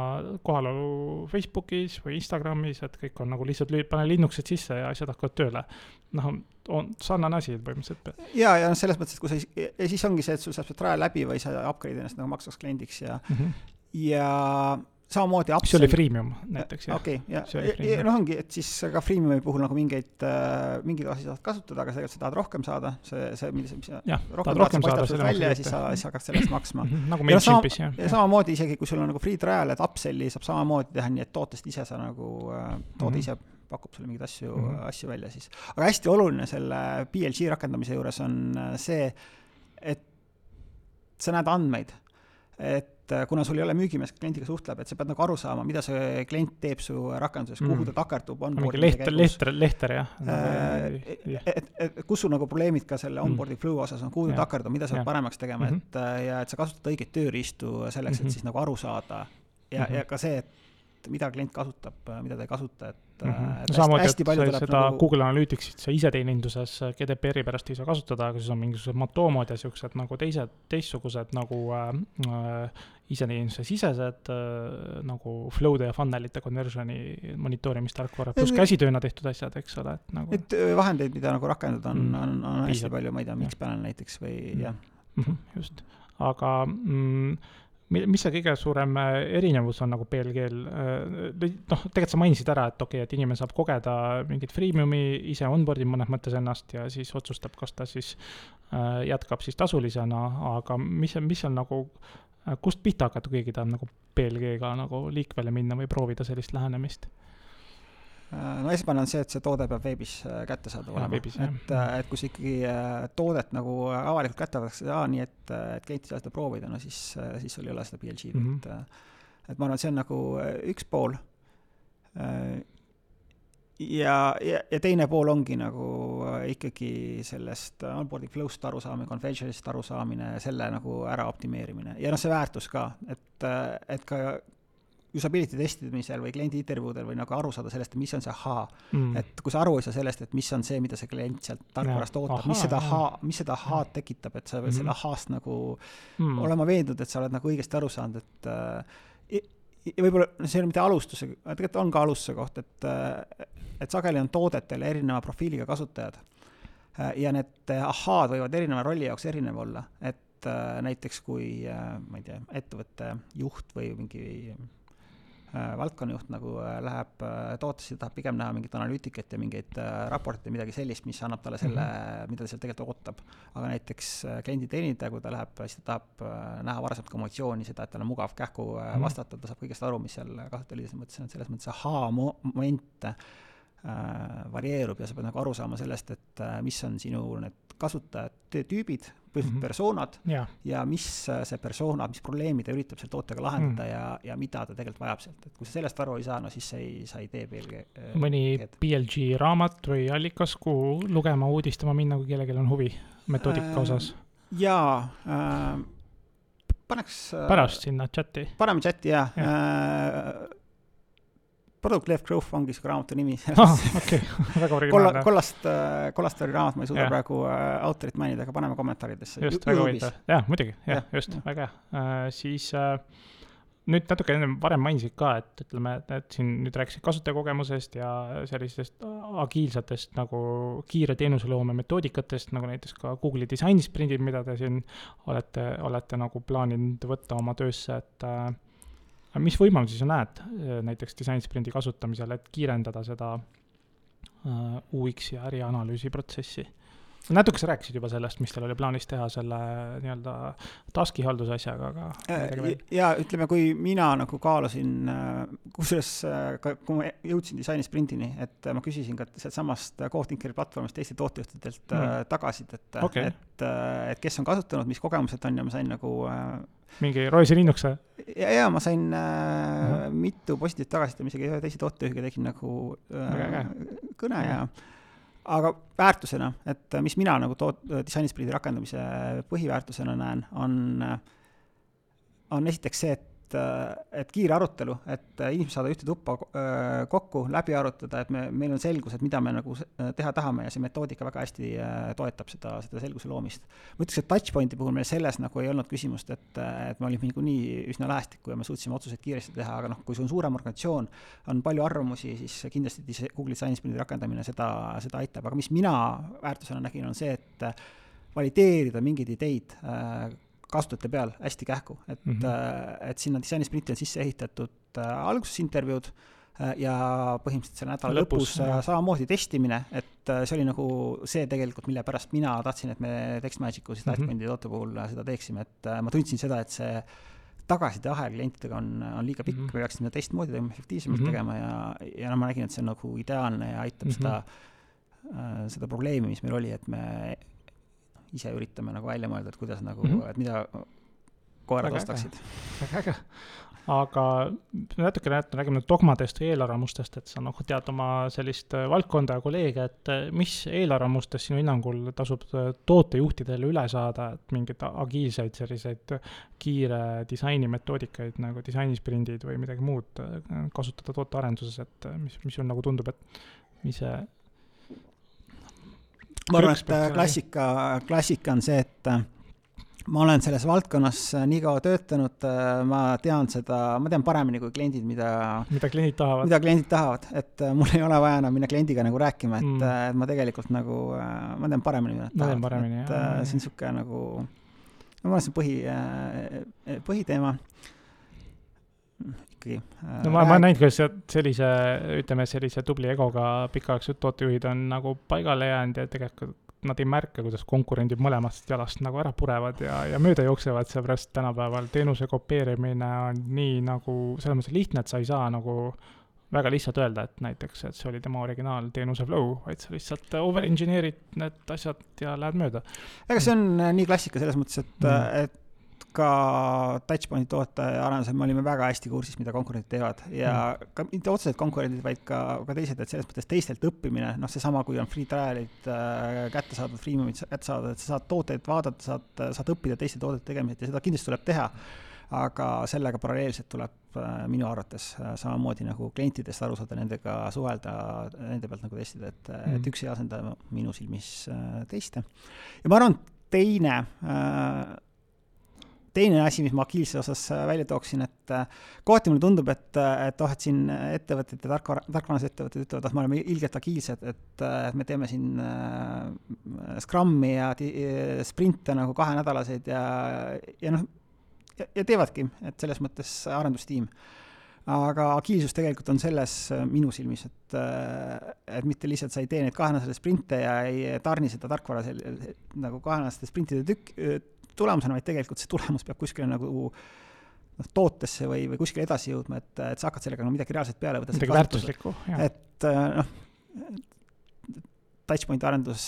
kohalolu Facebookis või Instagramis, et kõik on nagu lihtsalt lüüd, pane linnukesed sisse ja asjad hakkavad tööle. noh, on sarnane asi põhimõtteliselt. ja, ja noh, selles mõttes, et kui sa, ja siis ongi see, et sul saab see trial läbi või sa upgrade ennast nagu maksvaks kliendiks ja mm, -hmm. ja samamoodi upsell. see oli freemium näiteks, jah? okei ja, noh, ongi, et siis ka freemiumi puhul nagu mingeid äh,, mingeid asju saad kasutada, aga tegelikult sa tahad rohkem saada, see, see, mis, mis ja, rohkem, rohkem saada, saada välja ja siis sa, siis hakkad selle eest maksma mhm, nagu MailChimpis, jah. ja samamoodi isegi, kui sul on nagu free trial, et upsell'i saab samamoodi teha nii, et tootest ise sa nagu äh,, toode mm -hmm. ise pakub sulle mingeid asju mm, -hmm. asju välja siis. aga hästi oluline selle PLG rakendamise juures on äh, see, et sa näed andmeid, et äh, kuna sul ei ole müügimees, kes kliendiga suhtleb, et sa pead nagu aru saama, mida see klient teeb su rakenduses mm., kuhu ta takerdub mingi lehter, lehter, lehter jah äh,. et, et kus sul nagu probleemid ka selle onboarding flow osas on, kuhu ta takerdub, mida sa pead paremaks tegema mm, -hmm. et äh, ja et sa kasutad õigeid tööriistu selleks, et mm -hmm. siis nagu aru saada ja mm, -hmm. ja ka see, et mida klient kasutab, mida ta ei kasuta, et mm. -hmm. No, samamoodi, et sa seda nagu... Google Analyticsit sa iseteeninduses GDPR-i pärast ei saa kasutada, aga siis on mingisugused Matomod ja siuksed nagu teised, teistsugused nagu äh, äh iseteeninduse sisesed äh, nagu flow'de ja funnel'ite conversion'i monitoorimistarkvara, pluss käsitööna tehtud asjad, eks ole, et nagu. et äh, vahendeid, mida nagu rakendada on mm, on, on hästi palju, ma ei tea, Mixpanel näiteks või mm. jah mm. -hmm, just, aga mm, mis see kõige suurem äh, erinevus on nagu PLG-l, äh, noh, tegelikult sa mainisid ära, et okei okay,, et inimene saab kogeda mingit freemium'i, ise onboard ib mõnes mõttes ennast ja siis otsustab, kas ta siis äh, jätkab siis tasulisena, aga mis, mis on nagu, kust pihta hakata, kui keegi tahab nagu PLG-ga nagu liikvele minna või proovida sellist lähenemist? Äh, no esmane on see, et see toode peab veebis äh, kättesaadav olema, et, äh, et kui sa ikkagi toodet nagu avalikult kätte võetakse, aa, nii et, et klient ei saa seda proovida, no siis, siis sul ei ole seda PLG-d mm, -hmm. et et ma arvan, et see on nagu üks pool. ja, ja, ja teine pool ongi nagu ikkagi sellest onboarding flow'st arusaamine, convention'ist arusaamine, selle nagu ära optimeerimine ja noh, see väärtus ka, et, et ka usability testimisel või kliendi intervjuudel või nagu aru saada sellest, mis on see ahaa. Mm.. et kui sa aru ei saa sellest, et mis on see, mida see klient sealt tarkvarast ootab, mis seda ahaa, mis seda ahaad tekitab, et sa pead mm selle ahaast nagu mm. olema veendunud, et sa oled nagu õigesti aru saanud, et äh, ja võib-olla see ei ole mitte alustuse, tegelikult on ka alustuse koht, et, äh, et sageli on toodetel erineva profiiliga kasutajad. Äh, ja need ahaad võivad erineva rolli jaoks erinev olla, et näiteks kui, ma ei tea, ettevõtte juht või mingi Äh, valdkonnajuht nagu äh, läheb äh, tootesse, tahab pigem näha mingit analüütikat ja mingeid raporteid, midagi sellist, mis annab talle selle -hmm. mida ta sealt tegelikult ootab. aga näiteks kliendi teenindaja, kui ta läheb, siis ta tahab näha varasemat kommunikatsiooni, seda, et tal on mugav kähku -hmm. vastata, ta saab kõigest aru, mis seal kasutajaliidese mõttes on, selles mõttes ahaa-moment äh, varieerub ja sa pead nagu aru saama sellest, et äh, mis on sinu need kasutajate tüübid, põhiliselt mm -hmm. persoonad ja. ja mis see persona, mis probleemi ta üritab selle tootega lahendada mm ja, ja mida ta tegelikult vajab sealt, et kui sa sellest aru ei saa, no siis sa ei, sa ei tee PLG äh,. mõni PLG raamat või allikas, kuhu lugema, uudistama minna, kui kellelgi on huvi metoodika äh, osas? jaa äh,, paneks äh, pärast sinna chati. paneme chati jaa ja. äh, Product Left Growth ongi sihuke raamatu nimi (laughs) ah,. okei okay. väga originaalne. kollast, äh, kollast oli raamat, ma ei suuda yeah. praegu äh, autorit mainida, aga paneme kommentaaridesse. just, väga huvitav, jah, muidugi, jah ja,, just, väga hea uh,. siis uh, nüüd natuke enne varem mainisid ka, et ütleme, et siin nüüd rääkisid kasutajakogemusest ja sellistest agiilsetest nagu kiire teenuseloome metoodikatest, nagu näiteks ka Google'i disainisprindid, mida te siin olete, olete nagu plaaninud võtta oma töösse, et uh, mis võimalusi sa näed äh, näiteks disain sprindi kasutamisel, et kiirendada seda uh, UX ja ärianalüüsi protsessi? natuke sa rääkisid juba sellest, mis teil oli plaanis teha selle nii-öelda task'i halduse asjaga, aga äh, ja ütleme, kui mina nagu kaalusin, kusjuures ka kui ma jõudsin disaini sprindini, et ma küsisin ka sealtsamast Codethinkeri platvormist Eesti tootejuhtidelt mm. tagasisidet okay., et, et kes on kasutanud, mis kogemused on ja ma sain nagu mingi rohelise linnukese? ja, ja ma sain äh, mitu positiivset tagasisidet, ma isegi ühe teise tootejuhiga tegin nagu äh, kõne ja aga väärtusena, et mis mina nagu toot-, disainispriidi rakendamise põhiväärtusena näen, on, on esiteks see, et et, äh, et kiire arutelu, et äh, inimesed saada ühte tuppa äh, kokku, läbi arutada, et me, meil on selgus, et mida me nagu teha tahame ja see metoodika väga hästi toetab seda, seda selguse loomist. ma ütleks, et touchpoint'i puhul meil selles nagu ei olnud küsimust, et, et me olime niikuinii üsna lähestikku ja me suutsime otsuseid kiiresti teha, aga noh, kui sul on suurem organisatsioon, on palju arvamusi, siis kindlasti Google'i Science Build'i rakendamine seda, seda aitab, aga mis mina väärtusena nägin, on see, et valideerida mingeid ideid kasutajate peal hästi kähku, et mm, -hmm. et sinna disainisprint'i on sisse ehitatud äh, alguses intervjuud äh, ja põhimõtteliselt selle nädala lõpus, lõpus samamoodi testimine, et see oli nagu see tegelikult, mille pärast mina tahtsin, et me TextMagicu siis Lightpointi mm -hmm. toote puhul seda teeksime, et ma tundsin seda, et see tagasisideahel klientidega on, on liiga pikk mm, -hmm. me peaksime seda teistmoodi tegema, efektiivsemalt mm -hmm. tegema ja, ja no ma nägin, et see on nagu ideaalne ja aitab mm -hmm. seda seda probleemi, mis meil oli, et me ise üritame nagu välja mõelda, et kuidas nagu mm, -hmm. et mida koerad ostaksid. väga äge aga natuke räägime nüüd dogmadest või eelarvamustest, et sa noh, tead oma sellist äh, valdkonda ja kolleege, et äh, mis eelarvamustest sinu hinnangul tasub äh, tootejuhtidele üle saada, et mingeid agiilseid selliseid kiire disainimetoodikaid nagu disainisprindid või midagi muud kasutada tootearenduses, et mis, mis sul nagu tundub, et mis see ma arvan, et klassika, klassika on see, et ma olen selles valdkonnas äh, nii kaua töötanud, äh, ma tean seda, ma tean paremini kui kliendid, mida mida kliendid tahavad. mida kliendid tahavad, et äh, mul ei ole vaja enam minna kliendiga nagu rääkima, et mm., et ma tegelikult nagu, ma tean paremini, mida nad tahavad. et jah, see on niisugune nagu, no ma arvan, see on põhi, põhiteema ikkagi. no ma, ma olen näinud, kuidas sellise, ütleme sellise tubli egoga pikaaegsed tootejuhid on nagu paigale jäänud ja tegelikult nad ei märka, kuidas konkurendid mõlemast jalast nagu ära purevad ja, ja mööda jooksevad, seepärast tänapäeval teenuse kopeerimine on nii nagu selles mõttes lihtne, et sa ei saa nagu väga lihtsalt öelda, et näiteks, et see oli tema originaalteenuse flow, vaid sa lihtsalt over-engineerid need asjad ja lähed mööda. ega see on äh, nii klassika selles mõttes, et mm., et ka Touchpointi tootearendusel me olime väga hästi kursis, mida konkurendid teevad ja mm. ka mitte otseselt konkurendid, vaid ka, ka teised, et selles mõttes teistelt õppimine, noh, seesama, kui on free trial'id äh, kätte saadud, freemiumid kätte saadud, et sa saad tooteid vaadata, saad, saad õppida teiste toodete tegemisest ja seda kindlasti tuleb teha. aga sellega paralleelselt tuleb äh, minu arvates äh, samamoodi nagu klientidest aru saada, nendega suhelda, nende pealt nagu testida, et mm., et üks ei asenda minu silmis äh, teiste. ja ma arvan, teine äh, teine asi, mis ma agiilsuse osas äh, välja tooksin, et äh, kohati mulle tundub, et, äh, et oh, et siin ettevõtted ja tarkvara, tarkvaranduse ettevõtted ütlevad, et me oleme ilgelt agiilsed, et, me teeme siin äh, Scrumi ja sprinte nagu kahenädalaseid ja, ja noh, ja teevadki, et selles mõttes arendustiim. Aga agiilsus tegelikult on selles minu silmis, et, et mitte lihtsalt sa ei tee neid kahenädalaseid sprinte ja ei tarni seda tarkvara sel, nagu kahenädalaste sprintide tükk, tulemusena, vaid tegelikult see tulemus peab kuskile nagu noh, tootesse või, või kuskile edasi jõudma, et, et sa hakkad sellega nagu midagi reaalselt peale võtta. midagi väärtuslikku, jah. et noh, Touchpointi arendus,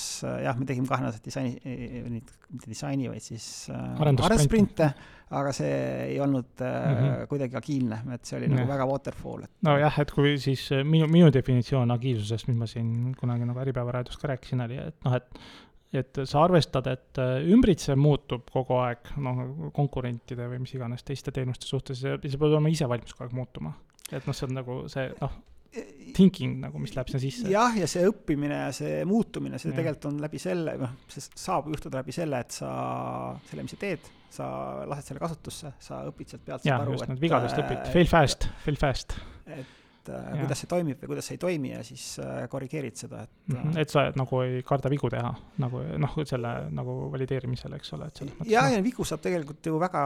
jah, me tegime kahenädalaselt disaini, mitte disaini, vaid siis arendussprinte, aga see ei olnud mm -hmm. kuidagi agiilne, et see oli nagu ja. väga waterfall, et nojah, et kui siis minu, minu definitsioon agiilsusest, mis ma siin kunagi nagu Äripäeva raadios ka rääkisin, oli, et noh, et et sa arvestad, et äh, ümbritsev muutub kogu aeg, noh, konkurentide või mis iganes teiste teenuste suhtes ja sa pead olema ise valmis kogu aeg muutuma. et noh, see on nagu see, noh, thinking nagu, mis läheb sinna sisse. jah, ja see õppimine ja see muutumine, see ja. tegelikult on läbi selle, noh, see saab juhtuda läbi selle, et sa selle, mis sa teed, sa lased selle kasutusse, sa õpid sealt pealt. jah, just, need vigadest õpid, fail fast, fail fast. et et äh, ja. kuidas see toimib või kuidas see ei toimi ja siis äh, korrigeerid seda, et mm. -hmm. et sa nagu ei karda vigu teha nagu noh, selle nagu valideerimisel, eks ole, et selles mõttes. jah, ja vigu saab tegelikult ju väga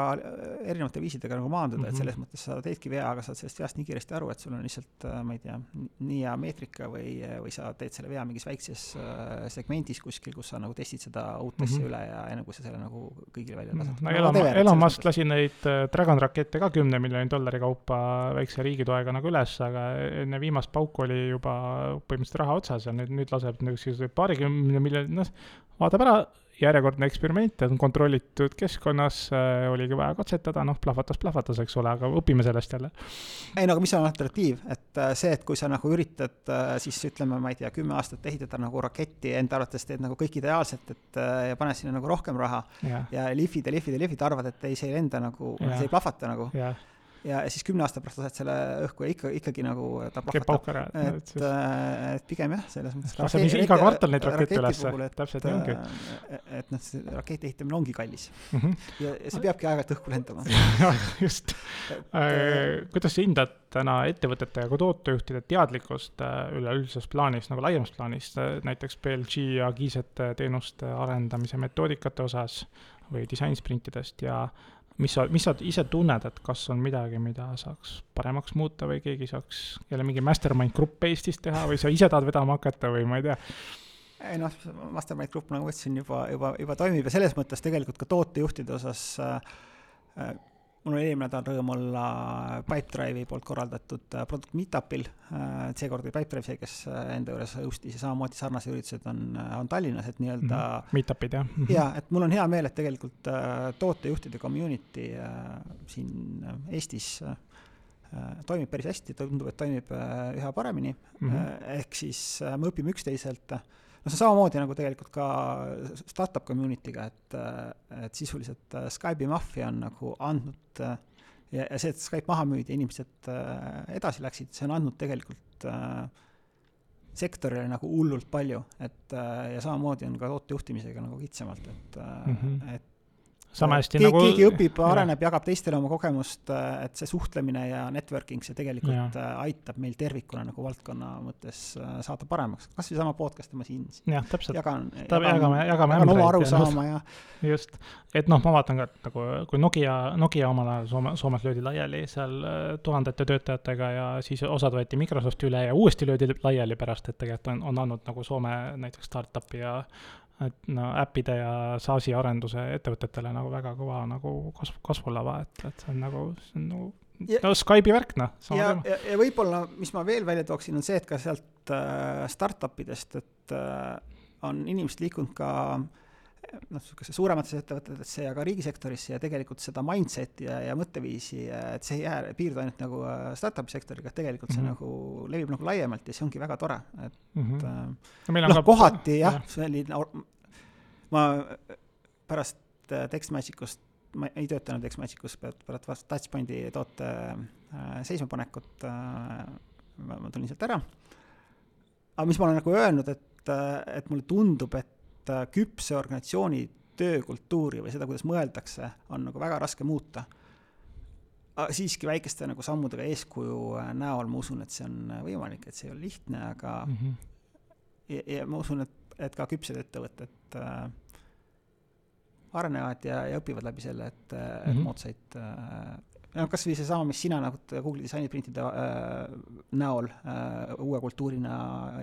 erinevate viisidega nagu maandada mm, -hmm. et mhm. selles mõttes sa teedki vea, aga saad sellest veast nii kiiresti aru, et sul on lihtsalt, ma ei tea, nii hea meetrika või, või sa teed selle vea mingis väikses segmendis kuskil, kus sa nagu testid seda uut mm -hmm. üle ja enne kui sa selle nagu kõigile välja lased. no Elon, Elon Musk lasi neid Dragon rakette ka kümne miljoni dollari kaupa väikse riigi toega nagu üles, aga enne viimast pauku oli juba põhimõtteliselt raha otsas ja nüüd, nüüd laseb niisuguse paarikümne miljoni, noh, vaatab ära, järjekordne eksperiment, on kontrollitud keskkonnas äh,, oligi vaja katsetada, noh, plahvatas, plahvatas, eks ole, aga õpime sellest jälle. ei no aga mis on alternatiiv, et äh, see, et kui sa nagu üritad äh, siis ütleme, ma ei tea, kümme aastat ehitada nagu raketti, enda arvates teed nagu kõik ideaalselt, et äh, ja paned sinna nagu rohkem raha. Ja, ja lihvid ja lihvid ja lihvid, arvad, et ei, see ei lenda nagu, see ei plahvata nagu. Ja siis kümne aasta pärast lased selle õhku ja ikka, ikkagi nagu ta plahvatab. et, äh, et pigem jah, selles mõttes. laseb ise iga kvartal neid rakette ülesse, täpselt nii ongi. Äh, et noh, see raketi ehitamine ongi kallis mm. -hmm. ja, ja see peabki aeg-ajalt õhku lendama (laughs) just. Äh, kuidas sa hindad täna ettevõtete ja ka tootejuhtide teadlikkust üleüldises plaanis, nagu laiemas plaanis, näiteks BLG ja Giisete teenuste arendamise metoodikate osas või disainsprintidest ja mis sa, mis sa ise tunned, et kas on midagi, mida saaks paremaks muuta või keegi saaks jälle mingi mastermind grupp Eestis teha või sa ise tahad vedama hakata või ma ei tea? ei noh, mastermind grupp, nagu ma ütlesin, juba, juba, juba toimib ja selles mõttes tegelikult ka tootejuhtide osas äh, mul oli eelmine nädal rõõm olla Pipedrive'i poolt korraldatud äh, Product Meetupil, äh, seekord oli Pipedrive see, kes äh, enda juures host'is ja samamoodi sarnased üritused on, on Tallinnas, et nii-öelda mm -hmm. Meetupid, jah mm -hmm.? jaa, et mul on hea meel, et tegelikult tootejuhtide community siin Eestis toimib päris hästi, tundub, et toimib üha paremini mm, -hmm. ehk siis me õpime üksteiselt noh, see samamoodi nagu tegelikult ka startup community'ga, et, et sisuliselt äh, Skype'i maffia on nagu andnud äh, ja, ja see, et Skype maha müüdi ja inimesed äh, edasi läksid, see on andnud tegelikult äh, sektorile nagu hullult palju, et ja samamoodi on ka tootejuhtimisega nagu kitsamalt, et mm, -hmm. et sama hästi keegi, nagu keegi õpib, areneb, jagab teistele oma kogemust, et see suhtlemine ja networking, see tegelikult ja. Äh, aitab meil tervikuna nagu valdkonna mõttes äh, saada paremaks. kas või sama podcast'i ma siin jah, täpselt. jagan, jagan, jagame, jagame jagan oma arusaama ja, ja just, et noh, ma vaatan ka, et nagu kui Nokia, Nokia omal ajal Soome, Soomes löödi laiali seal tuhandete töötajatega ja siis osad võeti Microsofti üle ja uuesti löödi laiali pärast, et tegelikult on, on andnud nagu Soome näiteks startup'i ja et no äppide ja SaaS-i arenduse ettevõtetele nagu väga kõva nagu kasv, kasvulava, et, et see on nagu, see on nagu ja, no Skype'i värk, noh. ja, ja, ja võib-olla, mis ma veel välja tooksin, on see, et ka sealt äh, startup idest, et äh, on inimesed liikunud ka noh, niisugusesse suurematesse ettevõtetesse ja ka riigisektorisse ja tegelikult seda mindset'i ja, ja mõtteviisi, et see ei jää, piirdu ainult nagu äh, startup'i sektoriga, et tegelikult see mm -hmm. nagu levib nagu laiemalt ja see ongi väga tore, et mm -hmm. noh, ka... kohati jah ja., selline ma pärast äh, TextMagicust, ma ei töötanud TextMagicus, pärast Touchpointi toote seismapanekut ma, tulin sealt ära. aga mis ma olen nagu öelnud, et, et mulle tundub, et äh, küpse organisatsiooni töökultuuri või seda, kuidas mõeldakse, on nagu väga raske muuta. siiski väikeste nagu sammudega eeskuju äh, näol ma usun, et see on võimalik, et see ei ole lihtne, aga mm -hmm. ja, ja ma usun, et et ka küpsed ettevõtted äh, arenevad ja, ja õpivad läbi selle, et mm, -hmm. et mhm. moodsaid äh, no kas või seesama, mis sina nagu Google'i disainiprintide äh, näol äh, uue kultuurina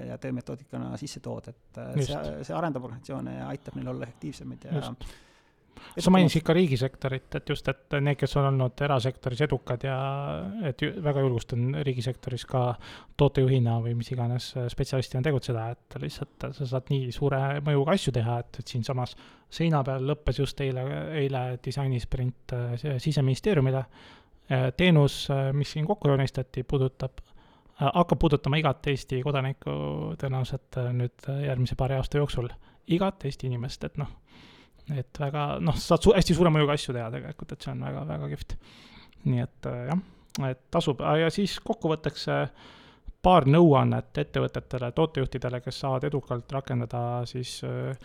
ja töömetoodikana sisse tood, et äh, see, see arendab organisatsioone ja aitab neil olla efektiivsemaid ja just sa mainisid ka riigisektorit, et just, et need, kes on olnud erasektoris edukad ja et väga julgustan riigisektoris ka tootejuhina või mis iganes spetsialistina tegutseda, et lihtsalt sa saad nii suure mõjuga asju teha, et, et siinsamas seina peal lõppes just eile, eile disainisprint äh, siseministeeriumile. Äh, teenus, äh, mis siin kokku joonistati, puudutab hakkab puudutama igat Eesti kodanikku tõenäoliselt nüüd järgmise paari aasta jooksul, igat Eesti inimest, et noh et väga noh, saad su hästi suure mõjuga asju teha tegelikult, et see on väga, väga kihvt. nii et äh, jah, et tasub ja siis kokkuvõtteks paar nõuannet ettevõtetele, tootejuhtidele, kes saavad edukalt rakendada siis äh,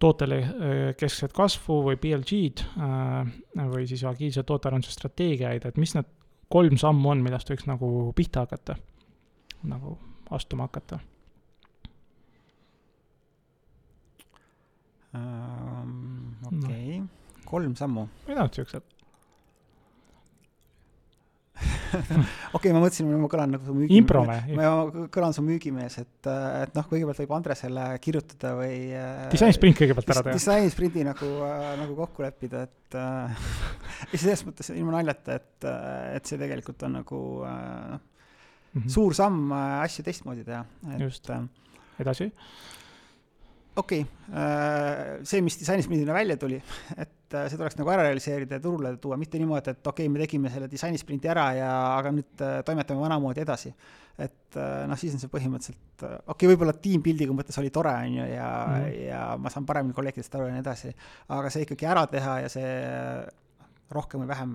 tootele äh, keskset kasvu või PLG-d või siis agiilse tootearenduse strateegiaid, et mis need kolm sammu on, millest võiks nagu pihta hakata, nagu astuma hakata um,. Okei okay. no., kolm sammu. mida nad siuksed? (laughs) okei okay,, ma mõtlesin, ma kõlan nagu su müügimees. ma kõlan su müügimees, et, et noh, kõigepealt võib Andresele kirjutada või äh, disainisprint kõigepealt ära teha. disainisprindi nagu äh,, nagu kokku leppida, et äh, (laughs) ja selles mõttes ilma naljata, et, et see tegelikult on nagu äh, noh mm -hmm., suur samm äh, asju teistmoodi teha, et just, äh, edasi okei okay., äh, see, mis disainisprindina välja tuli, et äh, see tuleks nagu ära realiseerida ja turule tuua, mitte niimoodi, et okei okay,, me tegime selle disainisprindi ära ja, aga nüüd äh, toimetame vanamoodi edasi. et noh, siis on see põhimõtteliselt, okei okay,, võib-olla tiimbildiga mõttes oli tore, on ju, ja mm., ja ma saan paremini kolleegidest aru ja nii edasi, aga see ikkagi ära teha ja see rohkem või vähem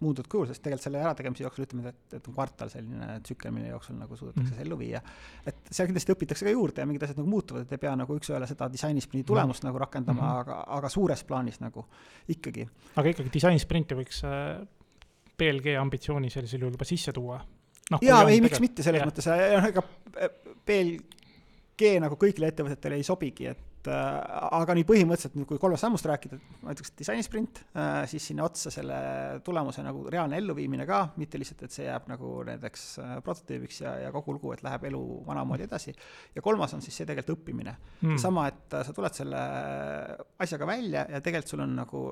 muundud kujul, sest tegelikult selle ärategemise jooksul ütleme, et, et on kvartal selline tsükkel, mille jooksul nagu suudetakse mm. ellu viia. et seal kindlasti õpitakse ka juurde ja mingid asjad nagu muutuvad, et ei pea nagu üks-ühele seda disainisprindi tulemust mm. nagu rakendama mm, -hmm. aga, aga suures plaanis nagu ikkagi. aga ikkagi disainisprinti võiks PLG äh, ambitsiooni sellisel juhul juba sisse tuua no,? jaa, ei, miks mitte, selles ja. mõttes, noh, ega PLG nagu kõigile ettevõtetele ei sobigi, et et äh, aga nii põhimõtteliselt nüüd, kui kolmest sammust rääkida, ma ütleks, et disainisprint, äh, siis sinna otsa selle tulemuse nagu reaalne elluviimine ka, mitte lihtsalt, et see jääb nagu näiteks äh, prototüübiks ja, ja kogu lugu, et läheb elu vanamoodi edasi. ja kolmas on siis see tegelikult õppimine mm.. sama, et sa tuled selle asjaga välja ja tegelikult sul on nagu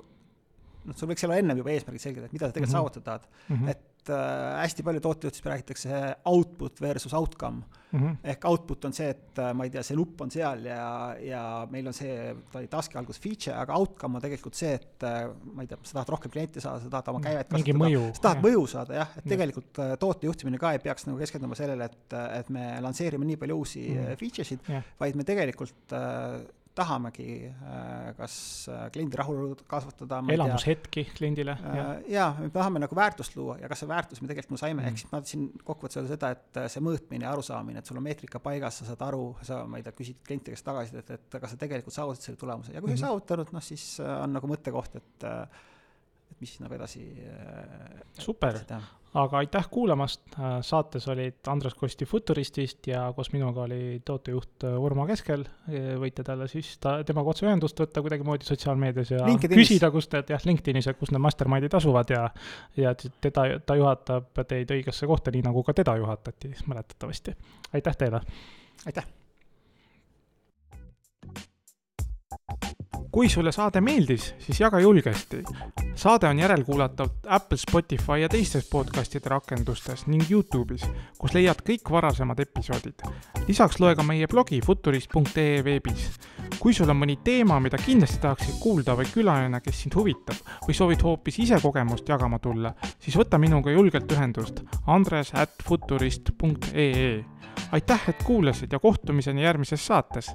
noh, sul võiks olla ennem juba eesmärgid selged, et mida sa tegelikult mm -hmm. saavutada tahad mm. -hmm. et äh, hästi palju tootejuhtides räägitakse output versus outcome mm. -hmm. ehk output on see, et äh, ma ei tea, see nupp on seal ja, ja meil on see, ta oli task'i alguses feature, aga outcome on tegelikult see, et äh, ma ei tea, sa tahad rohkem kliente saada, sa tahad oma mhm. käivet kasutada, sa tahad jah. mõju saada jah, et tegelikult äh, toote juhtimine ka ei peaks nagu keskenduma sellele, et, et me lansseerime nii palju uusi mm -hmm. feature sid, vaid me tegelikult äh, tahamegi äh, kas äh, kliendi rahulolu kasvatada. elamushetki kliendile. Äh, jaa, me tahame nagu väärtust luua ja kas see väärtus me tegelikult saime mm., ehk siis ma tahtsin kokkuvõttes öelda seda, et see mõõtmine ja arusaamine, et sul on meetrika paigas, sa saad aru, sa, ma ei tea, küsid klienti käest tagasisidet, et kas sa tegelikult saavutasid selle tulemuse ja kui mm -hmm. ei mhm. saavutanud, noh siis on nagu mõttekoht, et et mis nagu edasi. super, aga aitäh kuulamast, saates olid Andres Kosti Futuristist ja koos minuga oli tootejuht Urmo Keskel. võite talle siis ta, temaga otse ühendust võtta kuidagimoodi sotsiaalmeedias ja LinkedInis. küsida, kus need jah, LinkedInis ja kus need mastermind'id asuvad ja, ja teda, ta juhatab teid õigesse kohta, nii nagu ka teda juhatati mäletatavasti. aitäh teile! aitäh! Kui sulle saade meeldis, siis jaga julgesti. saade on järelkuulatav Apple, Spotify ja teistes podcastide rakendustes ning Youtube'is, kus leiad kõik varasemad episoodid. lisaks loe ka meie blogi futurist.ee veebis. kui sul on mõni teema, mida kindlasti tahaksid kuulda või külaline, kes sind huvitab või soovid hoopis ise kogemust jagama tulla, siis võta minuga julgelt ühendust andres at futurist.ee. aitäh, et kuulasid ja kohtumiseni järgmises saates